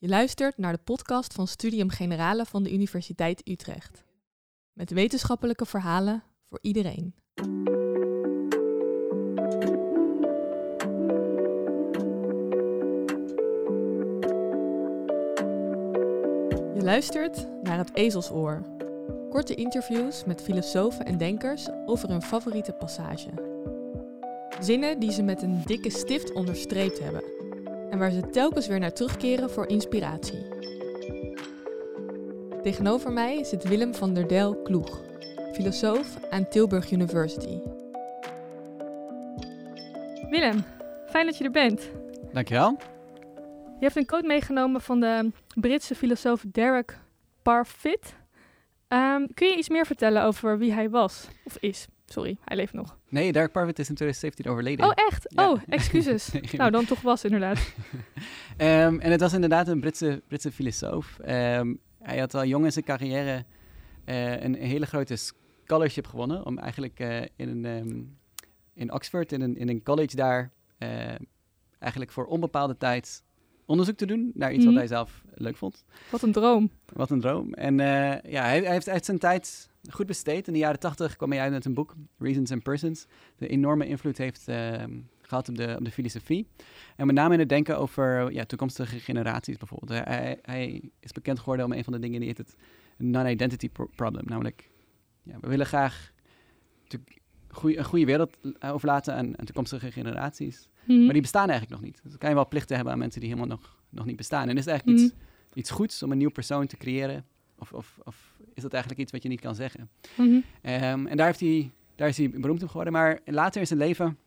Je luistert naar de podcast van Studium Generale van de Universiteit Utrecht. Met wetenschappelijke verhalen voor iedereen. Je luistert naar het Ezelsoor. Korte interviews met filosofen en denkers over hun favoriete passage. Zinnen die ze met een dikke stift onderstreept hebben en waar ze telkens weer naar terugkeren voor inspiratie. Tegenover mij zit Willem van der Del Kloeg, filosoof aan Tilburg University. Willem, fijn dat je er bent. Dankjewel. Je hebt een quote meegenomen van de Britse filosoof Derek Parfit. Ehm, kun je iets meer vertellen over wie hij was? Of is? Sorry, hij leeft nog. Nee, Derek Parfit is in 2017 overleden. Oh, echt? Ja. Oh, excuses. Nou, dan toch was inderdaad. Ehm, en het was inderdaad een Britse, Britse filosoof. Ehm, hij had al jong in zijn carrière eh, een hele grote scholarship gewonnen. Om eigenlijk eh, in, een, ehm, in Oxford, in een, in een college daar, eh, eigenlijk voor onbepaalde tijd onderzoek te doen naar iets Mhm. wat hij zelf leuk vond. Wat een droom. Wat een droom. En ja, hij, hij heeft uit zijn tijd goed besteed. In de jaren tachtig kwam hij uit met een boek, Reasons and Persons. De enorme invloed heeft ehm, gehad op de, op de filosofie. En met name in het denken over ja, toekomstige generaties bijvoorbeeld. Hij, hij is bekend geworden om een van de dingen die heet het non-identity pro- problem. Namelijk, ja, we willen graag goeie- een goede wereld overlaten aan, aan toekomstige generaties. Mhm. Maar die bestaan eigenlijk nog niet. Dus dan kan je wel plichten hebben aan mensen die helemaal nog, nog niet bestaan. En is het eigenlijk Mhm. iets, iets goeds om een nieuw persoon te creëren? Of, of, of is dat eigenlijk iets wat je niet kan zeggen? Mhm. Ehm, en daar, heeft hij, daar is hij beroemd om geworden. Maar later in zijn leven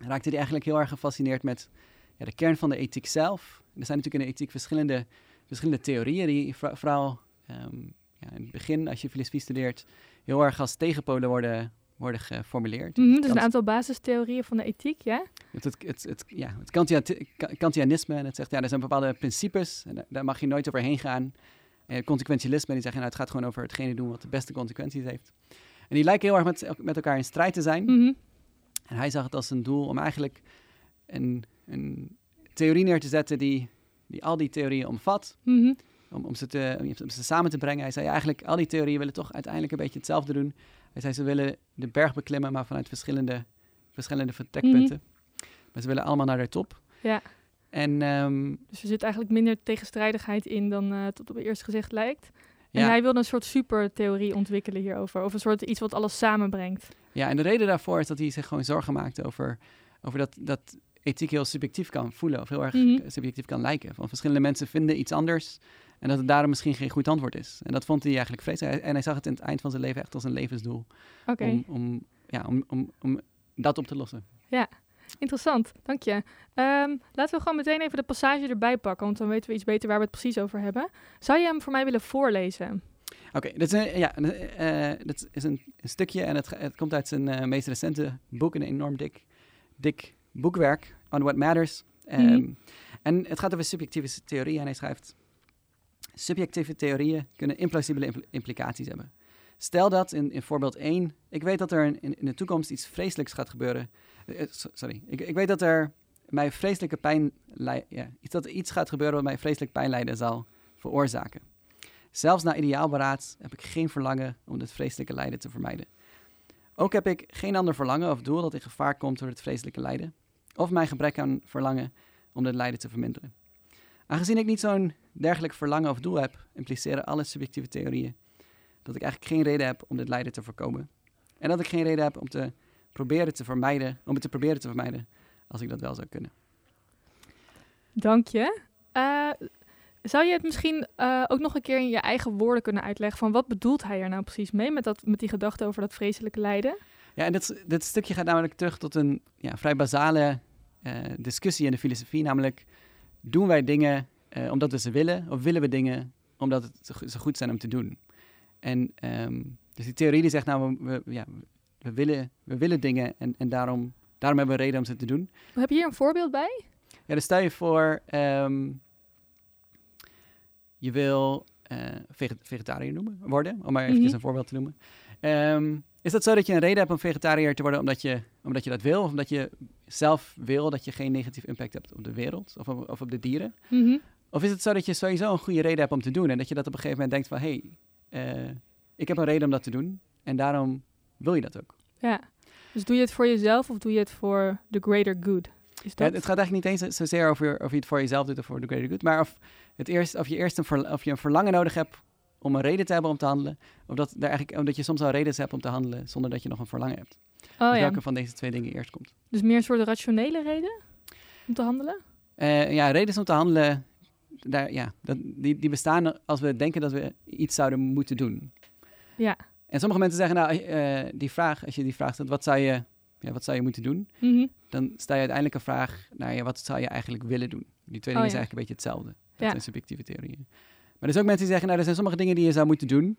raakte hij eigenlijk heel erg gefascineerd met ja, de kern van de ethiek zelf. Er zijn natuurlijk in de ethiek verschillende, verschillende theorieën die voor- vooral ehm, ja, in het begin, als je filosofie studeert, heel erg als tegenpolen worden, worden geformuleerd. Mhm, Dus een aantal basistheorieën van de ethiek, ja? het, het, het, het- ja, het Kantia- Ka- Kantianisme, en het zegt, ja, er zijn bepaalde principes, en daar- daar mag je nooit overheen gaan. En consequentialisme, die zeggen, nou, het gaat gewoon over hetgene doen wat de beste consequenties heeft. En die lijken heel erg met, met elkaar in strijd te zijn. Mhm. En hij zag het als een doel om eigenlijk een, een theorie neer te zetten die, die al die theorieën omvat, Mhm. om, om, ze te, om ze samen te brengen. Hij zei eigenlijk, al die theorieën willen toch uiteindelijk een beetje hetzelfde doen. Hij zei, ze willen de berg beklimmen, maar vanuit verschillende, verschillende vertrekpunten. Maar ze willen allemaal naar de top. Ja. En ehm, Dus er zit eigenlijk minder tegenstrijdigheid in dan eh, het op het eerste gezicht lijkt. En ja, hij wilde een soort supertheorie ontwikkelen hierover. Of een soort iets wat alles samenbrengt. ja, en de reden daarvoor is dat hij zich gewoon zorgen maakte over, over dat, dat ethiek heel subjectief kan voelen. Of heel erg Mhm. subjectief kan lijken. Van verschillende mensen vinden iets anders. En dat het daarom misschien geen goed antwoord is. En dat vond hij eigenlijk vreselijk. En hij zag het in het eind van zijn leven echt als een levensdoel. Om, om, ja, om, om, om dat op te lossen. Interessant. Dank je. Ehm, laten we gewoon meteen even de passage erbij pakken. Want dan weten we iets beter waar we het precies over hebben. Zou je hem voor mij willen voorlezen? Oké, dit is, een, ja, eh, dit is een, een stukje en het, het komt uit zijn eh, meest recente boek, een enorm dik, dik boekwerk, On What Matters. Ehm, Mhm. En het gaat over subjectieve theorieën en hij schrijft, subjectieve theorieën kunnen implausibele impl- implicaties hebben. Stel dat in, in voorbeeld 1, ik weet dat er in, in de toekomst iets vreselijks gaat gebeuren. Eh, so- sorry, ik, ik weet dat er mij vreselijke pijn, ja, dat er iets gaat gebeuren wat mij vreselijk pijnlijden zal veroorzaken. Zelfs na ideaal beraad heb ik geen verlangen om dit vreselijke lijden te vermijden. Ook heb ik geen ander verlangen of doel dat in gevaar komt door het vreselijke lijden, of mijn gebrek aan verlangen om dit lijden te verminderen. Aangezien ik niet zo'n dergelijk verlangen of doel heb, impliceren alle subjectieve theorieën dat ik eigenlijk geen reden heb om dit lijden te voorkomen. En dat ik geen reden heb om te proberen te vermijden, om het te proberen te vermijden als ik dat wel zou kunnen. Dank je. Eh, zou je het misschien eh, ook nog een keer in je eigen woorden kunnen uitleggen van wat bedoelt hij er nou precies mee met, dat, met die gedachte over dat vreselijke lijden? Ja, en dit, dit stukje gaat namelijk terug tot een ja, vrij basale eh, discussie in de filosofie. Namelijk, doen wij dingen omdat we ze willen, of willen we dingen omdat het zo goed zijn om te doen? En ehm, dus die theorie die zegt, nou, we, we- ja, we, willen, we willen dingen en, en daarom, daarom hebben we reden om ze te doen. Heb je hier een voorbeeld bij? Ja, dus stel je voor, ehm, je wil eh, vege- vegetariër noemen, worden, om maar eventjes Mhm. een voorbeeld te noemen. Ehm, is dat zo dat je een reden hebt om vegetariër te worden omdat je, omdat je dat wil? Of omdat je zelf wil dat je geen negatief impact hebt op de wereld of op, of op de dieren? Mhm. Of is het zo dat je sowieso een goede reden hebt om te doen en dat je dat op een gegeven moment denkt van hé, hey, uh, ik heb een reden om dat te doen en daarom wil je dat ook. Ja, dus doe je het voor jezelf of doe je het voor the greater good? Is dat... Ja, het gaat eigenlijk niet eens zozeer over of je het voor jezelf doet of voor the greater good, maar of, het eerst, of je eerst een, of je een verlangen nodig hebt om een reden te hebben om te handelen, of dat, er eigenlijk, omdat je soms al redenen hebt om te handelen zonder dat je nog een verlangen hebt. Oh, dus ja. welke van deze twee dingen eerst komt. Dus meer een soort rationele reden om te handelen? Uh, ja, redenen om te handelen, daar, ja, dat, die, die bestaan als we denken dat we iets zouden moeten doen. Ja. En sommige mensen zeggen, nou, uh, die vraag, als je die vraag stelt, wat zou je, ja, wat zou je moeten doen? Mm -hmm. Dan sta je uiteindelijk een vraag, nou ja, wat zou je eigenlijk willen doen? Die twee oh, dingen ja. zijn eigenlijk een beetje hetzelfde. Dat Ja. zijn subjectieve theorieën. Maar er zijn ook mensen die zeggen, nou, er zijn sommige dingen die je zou moeten doen.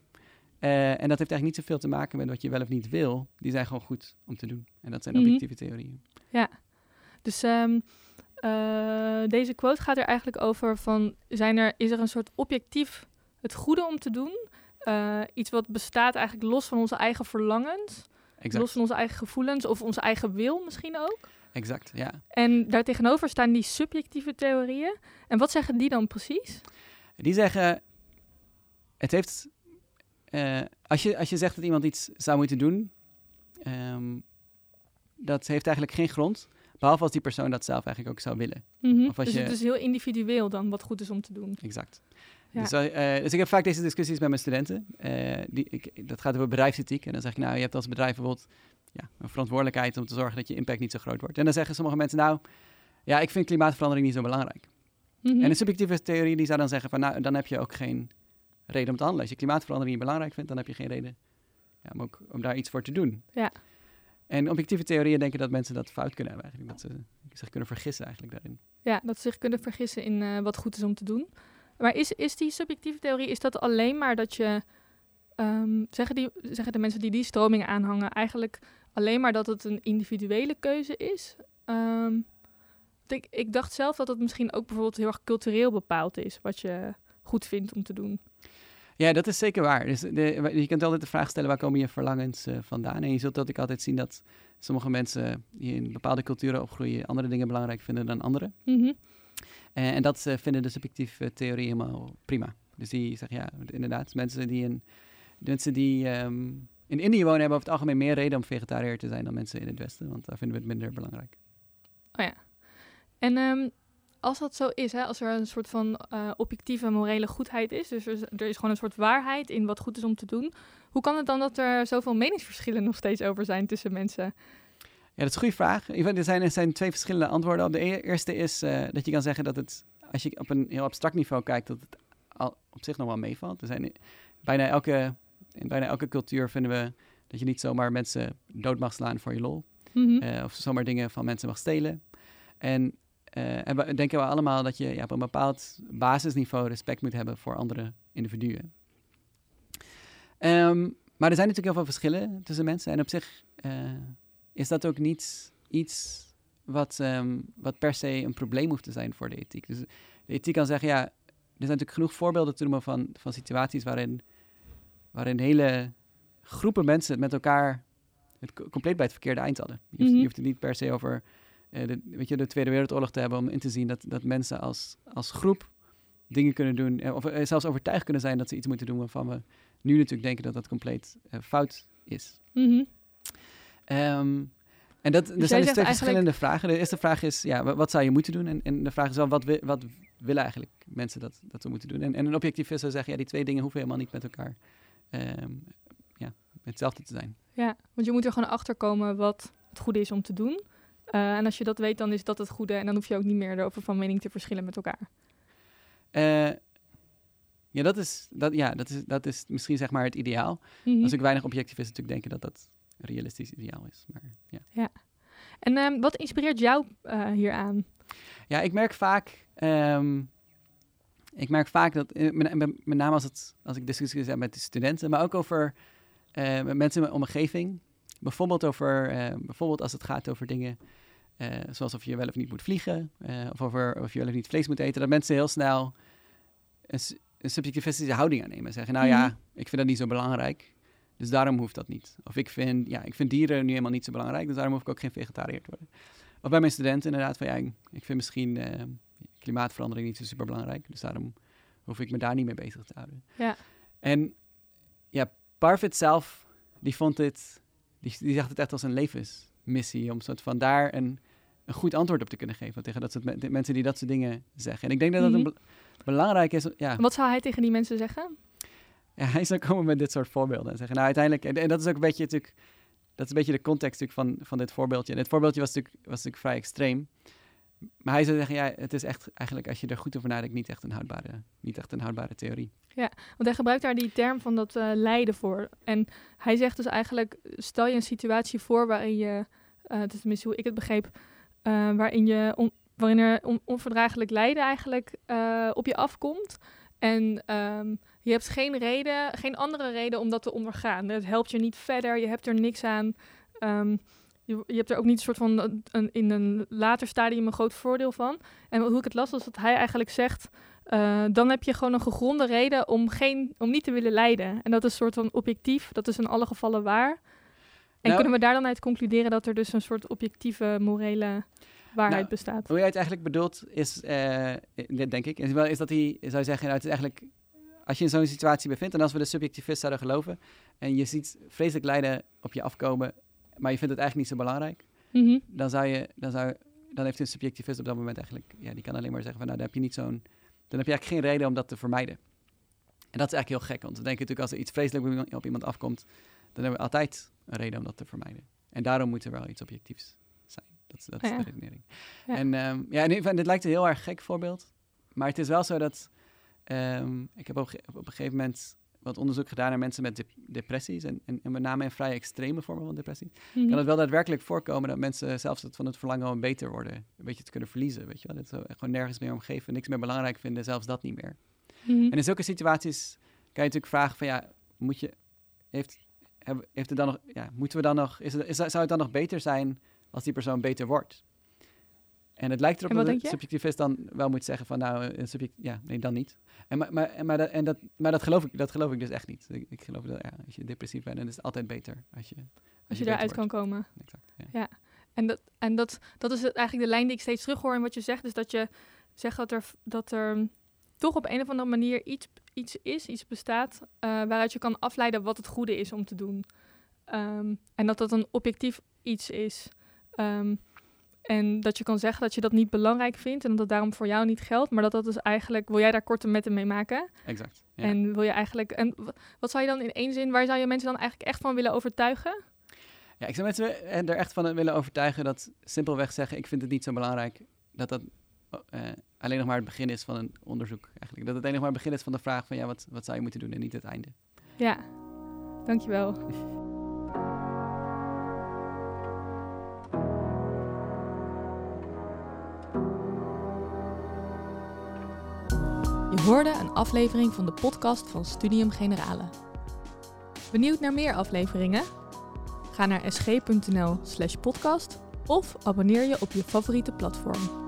Uh, en dat heeft eigenlijk niet zoveel te maken met wat je wel of niet wil. Die zijn gewoon goed om te doen. En dat zijn Mhm. objectieve theorieën. Ja. Dus ehm, eh, deze quote gaat er eigenlijk over van, zijn er, is er een soort objectief het goede om te doen? Eh, iets wat bestaat eigenlijk los van onze eigen verlangens, Exact, los van onze eigen gevoelens of onze eigen wil misschien ook. exact, ja. En daartegenover staan die subjectieve theorieën. En wat zeggen die dan precies? Die zeggen, het heeft, eh, als, je, als je zegt dat iemand iets zou moeten doen, ehm, dat heeft eigenlijk geen grond, behalve als die persoon dat zelf eigenlijk ook zou willen. Mhm. Of als Dus je- het is heel individueel dan wat goed is om te doen. Exact. Ja. Dus, eh, dus ik heb vaak deze discussies met mijn studenten. Eh, die, ik, dat gaat over bedrijfsethiek. En dan zeg ik, nou, je hebt als bedrijf bijvoorbeeld ja, een verantwoordelijkheid om te zorgen dat je impact niet zo groot wordt. En dan zeggen sommige mensen, nou, ja, ik vind klimaatverandering niet zo belangrijk. Mhm. En een subjectieve theorie die zou dan zeggen van, nou, dan heb je ook geen reden om te handelen. Als je klimaatverandering niet belangrijk vindt, dan heb je geen reden ja, om, ook, om daar iets voor te doen. Ja. En objectieve theorieën denken dat mensen dat fout kunnen hebben eigenlijk. Dat ze zich kunnen vergissen eigenlijk daarin. Ja, dat ze zich kunnen vergissen in eh, wat goed is om te doen. Maar is, is die subjectieve theorie, is dat alleen maar dat je... ehm, zeggen, die, zeggen de mensen die die stroming aanhangen eigenlijk alleen maar dat het een individuele keuze is? Ehm, ik, ik dacht zelf dat het misschien ook bijvoorbeeld heel erg cultureel bepaald is... wat je goed vindt om te doen. Ja, dat is zeker waar. Dus de, je kunt altijd de vraag stellen, waar komen je verlangens eh, vandaan? En je zult dat ik altijd zien dat sommige mensen die in bepaalde culturen opgroeien... andere dingen belangrijk vinden dan andere. Mhm. Eh, en dat eh, vinden de subjectieve theorie helemaal prima. Dus die zeggen, ja, inderdaad, mensen die in, mensen die, ehm, in Indië wonen... hebben over het algemeen meer reden om vegetariër te zijn dan mensen in het Westen. Want daar vinden we het minder belangrijk. Oh ja. En ehm, als dat zo is, hè, als er een soort van eh, objectieve morele goedheid is, dus er is gewoon een soort waarheid in wat goed is om te doen, hoe kan het dan dat er zoveel meningsverschillen nog steeds over zijn tussen mensen? Ja, dat is een goede vraag. Er zijn, er zijn twee verschillende antwoorden op. De eerste is eh, dat je kan zeggen dat het, als je op een heel abstract niveau kijkt, dat het al op zich nog wel meevalt. Er zijn bijna elke, in bijna elke cultuur vinden we dat je niet zomaar mensen dood mag slaan voor je lol. Mhm. eh, of zomaar dingen van mensen mag stelen. En, eh, en we denken we allemaal dat je ja, op een bepaald basisniveau respect moet hebben voor andere individuen. Ehm, maar er zijn natuurlijk heel veel verschillen tussen mensen. En op zich is dat ook niet iets wat, ehm, wat per se een probleem hoeft te zijn voor de ethiek. Dus de ethiek kan zeggen, ja, er zijn natuurlijk genoeg voorbeelden te noemen van, van situaties waarin, waarin hele groepen mensen het met elkaar het co- compleet bij het verkeerde eind hadden. Je hoeft, Mhm. je hoeft het niet per se over eh, de, weet je, de Tweede Wereldoorlog te hebben om in te zien dat, dat mensen als, als groep dingen kunnen doen, eh, of eh, zelfs overtuigd kunnen zijn dat ze iets moeten doen waarvan we nu natuurlijk denken dat dat compleet fout is. Mhm. Ehm, en dat, er jij zijn dus twee eigenlijk- verschillende vragen. De eerste vraag is, ja, wa- wat zou je moeten doen? En, en de vraag is wel, wat, wi- wat willen eigenlijk mensen dat, dat we moeten doen? En, en een objectivist zou zeggen, ja, die twee dingen hoeven helemaal niet met elkaar ehm, ja, hetzelfde te zijn. Ja, want je moet er gewoon achter komen wat het goede is om te doen. Eh, en als je dat weet, dan is dat het goede. En dan hoef je ook niet meer erover van mening te verschillen met elkaar. Eh, ja, dat is, dat, ja dat, is, dat is misschien zeg maar het ideaal. Mhm. Als ik weinig objectivisten natuurlijk denken dat dat realistisch ideaal is. Maar, ja. En ehm, wat inspireert jou eh, hieraan? Ja, ik merk vaak. ehm, ik merk vaak dat, eh, met, met, met name als, het, als ik discussies heb met de studenten, maar ook over eh, met mensen in mijn omgeving. Bijvoorbeeld, over, eh, bijvoorbeeld als het gaat over dingen zoals of je wel of niet moet vliegen, of over of je wel of niet vlees moet eten, dat mensen heel snel een, een subjectivistische houding aannemen. Zeggen, nou ja, Mhm. ik vind dat niet zo belangrijk, dus daarom hoeft dat niet. Of ik vind, ja, ik vind dieren nu helemaal niet zo belangrijk, dus daarom hoef ik ook geen vegetariër te worden. Of bij mijn studenten inderdaad van ja, ik ik vind misschien, eh, klimaatverandering niet zo super belangrijk. Dus daarom hoef ik me daar niet mee bezig te houden. Ja. En ja, Parfit zelf, die vond dit, die, die zag het echt als een levensmissie om soort van daar een, een goed antwoord op te kunnen geven tegen dat soort mensen die dat soort dingen zeggen. En ik denk dat dat Mhm. een be- belangrijk is. Ja, Wat zou hij tegen die mensen zeggen? Ja, hij zou komen met dit soort voorbeelden en zeggen, nou uiteindelijk, en, dat is ook een beetje natuurlijk, dat is een beetje de context natuurlijk van, van dit voorbeeldje. En dit voorbeeldje was natuurlijk, was natuurlijk vrij extreem. Maar hij zou zeggen, ja, het is echt eigenlijk, als je er goed over nadenkt, niet echt een houdbare, niet echt een houdbare theorie. Want hij gebruikt daar die term van dat eh, lijden voor. En hij zegt dus eigenlijk, stel je een situatie voor waarin je, eh het is tenminste hoe ik het begreep, eh, waarin, je waarin er on- onverdraaglijk lijden eigenlijk op je afkomt. En ehm, je hebt geen reden, geen andere reden om dat te ondergaan. Het helpt je niet verder, je hebt er niks aan. Ehm, je, je hebt er ook niet een soort van een, een- in een later stadium een groot voordeel van. En hoe ik het las was dat hij eigenlijk zegt, eh, dan heb je gewoon een gegronde reden om, geen, om niet te willen lijden. En dat is een soort van objectief, dat is in alle gevallen waar. En Nou- kunnen we daar dan uit concluderen dat er dus een soort objectieve morele waarheid Nou, bestaat? Hoe jij het eigenlijk bedoelt is, eh, denk ik, is, wel, is dat hij zou zeggen, nou, het is eigenlijk, als je in zo'n situatie bevindt en als we de subjectivist zouden geloven en je ziet vreselijk lijden op je afkomen, maar je vindt het eigenlijk niet zo belangrijk, Mhm. dan zou je, dan zou, dan heeft een subjectivist op dat moment eigenlijk, ja, die kan alleen maar zeggen van, nou, dan heb je niet zo'n, dan heb je eigenlijk geen reden om dat te vermijden. En dat is eigenlijk heel gek, want we denken natuurlijk als er iets vreselijk op iemand- afkomt, dan hebben we altijd een reden om dat te vermijden. En daarom moet er wel iets objectiefs zijn. Dat, is- dat is Ja. de redenering. Ja. En ehm, ja, en dit lijkt een heel erg gek voorbeeld, maar het is wel zo dat, ehm, ik heb op, ge- op een gegeven moment wat onderzoek gedaan naar mensen met dep- depressies en, en, en met name in vrij extreme vormen van depressie Mhm. kan het wel daadwerkelijk voorkomen dat mensen zelfs het van het verlangen om beter worden, een beetje te kunnen verliezen, weet je wel. Dat ze gewoon nergens meer omgeven, niks meer belangrijk vinden, zelfs dat niet meer. Mhm. En in zulke situaties kan je natuurlijk vragen van, ja, moet je, heeft, heeft het dan nog, ja, moeten we dan nog, is het, is, zou het dan nog beter zijn als die persoon beter wordt? En het lijkt erop dat je? subjectivist dan wel moet zeggen van, nou, een subject, ja, nee, dan niet. En, maar, maar, en, maar, dat, en dat, maar dat, geloof ik, dat geloof ik dus echt niet. Ik, ik geloof dat, ja, als je depressief bent, dan is het altijd beter als je, Als je beter daaruit kan komen. Exact, ja. En, dat, en dat, dat is eigenlijk de lijn die ik steeds terughoor in wat je zegt. Dus dat je zegt dat er, dat er toch op een of andere manier iets, iets is, iets bestaat, eh, waaruit je kan afleiden wat het goede is om te doen. Ehm, en dat dat een objectief iets is. Ehm, en dat je kan zeggen dat je dat niet belangrijk vindt en dat dat daarom voor jou niet geldt. Maar dat dat dus eigenlijk, wil jij daar korte metten mee maken? Exact. Ja. En wil je eigenlijk, en wat zou je dan in één zin, waar zou je mensen dan eigenlijk echt van willen overtuigen? Ja, ik zou mensen eh, er echt van willen overtuigen dat simpelweg zeggen: ik vind het niet zo belangrijk, dat dat eh, alleen nog maar het begin is van een onderzoek. Eigenlijk. Dat het alleen nog maar het begin is van de vraag van ja, wat, wat zou je moeten doen en niet het einde. Ja, dankjewel. Hoorde een aflevering van de podcast van Studium Generale. Benieuwd naar meer afleveringen? Ga naar sg.nl/podcast of abonneer je op je favoriete platform.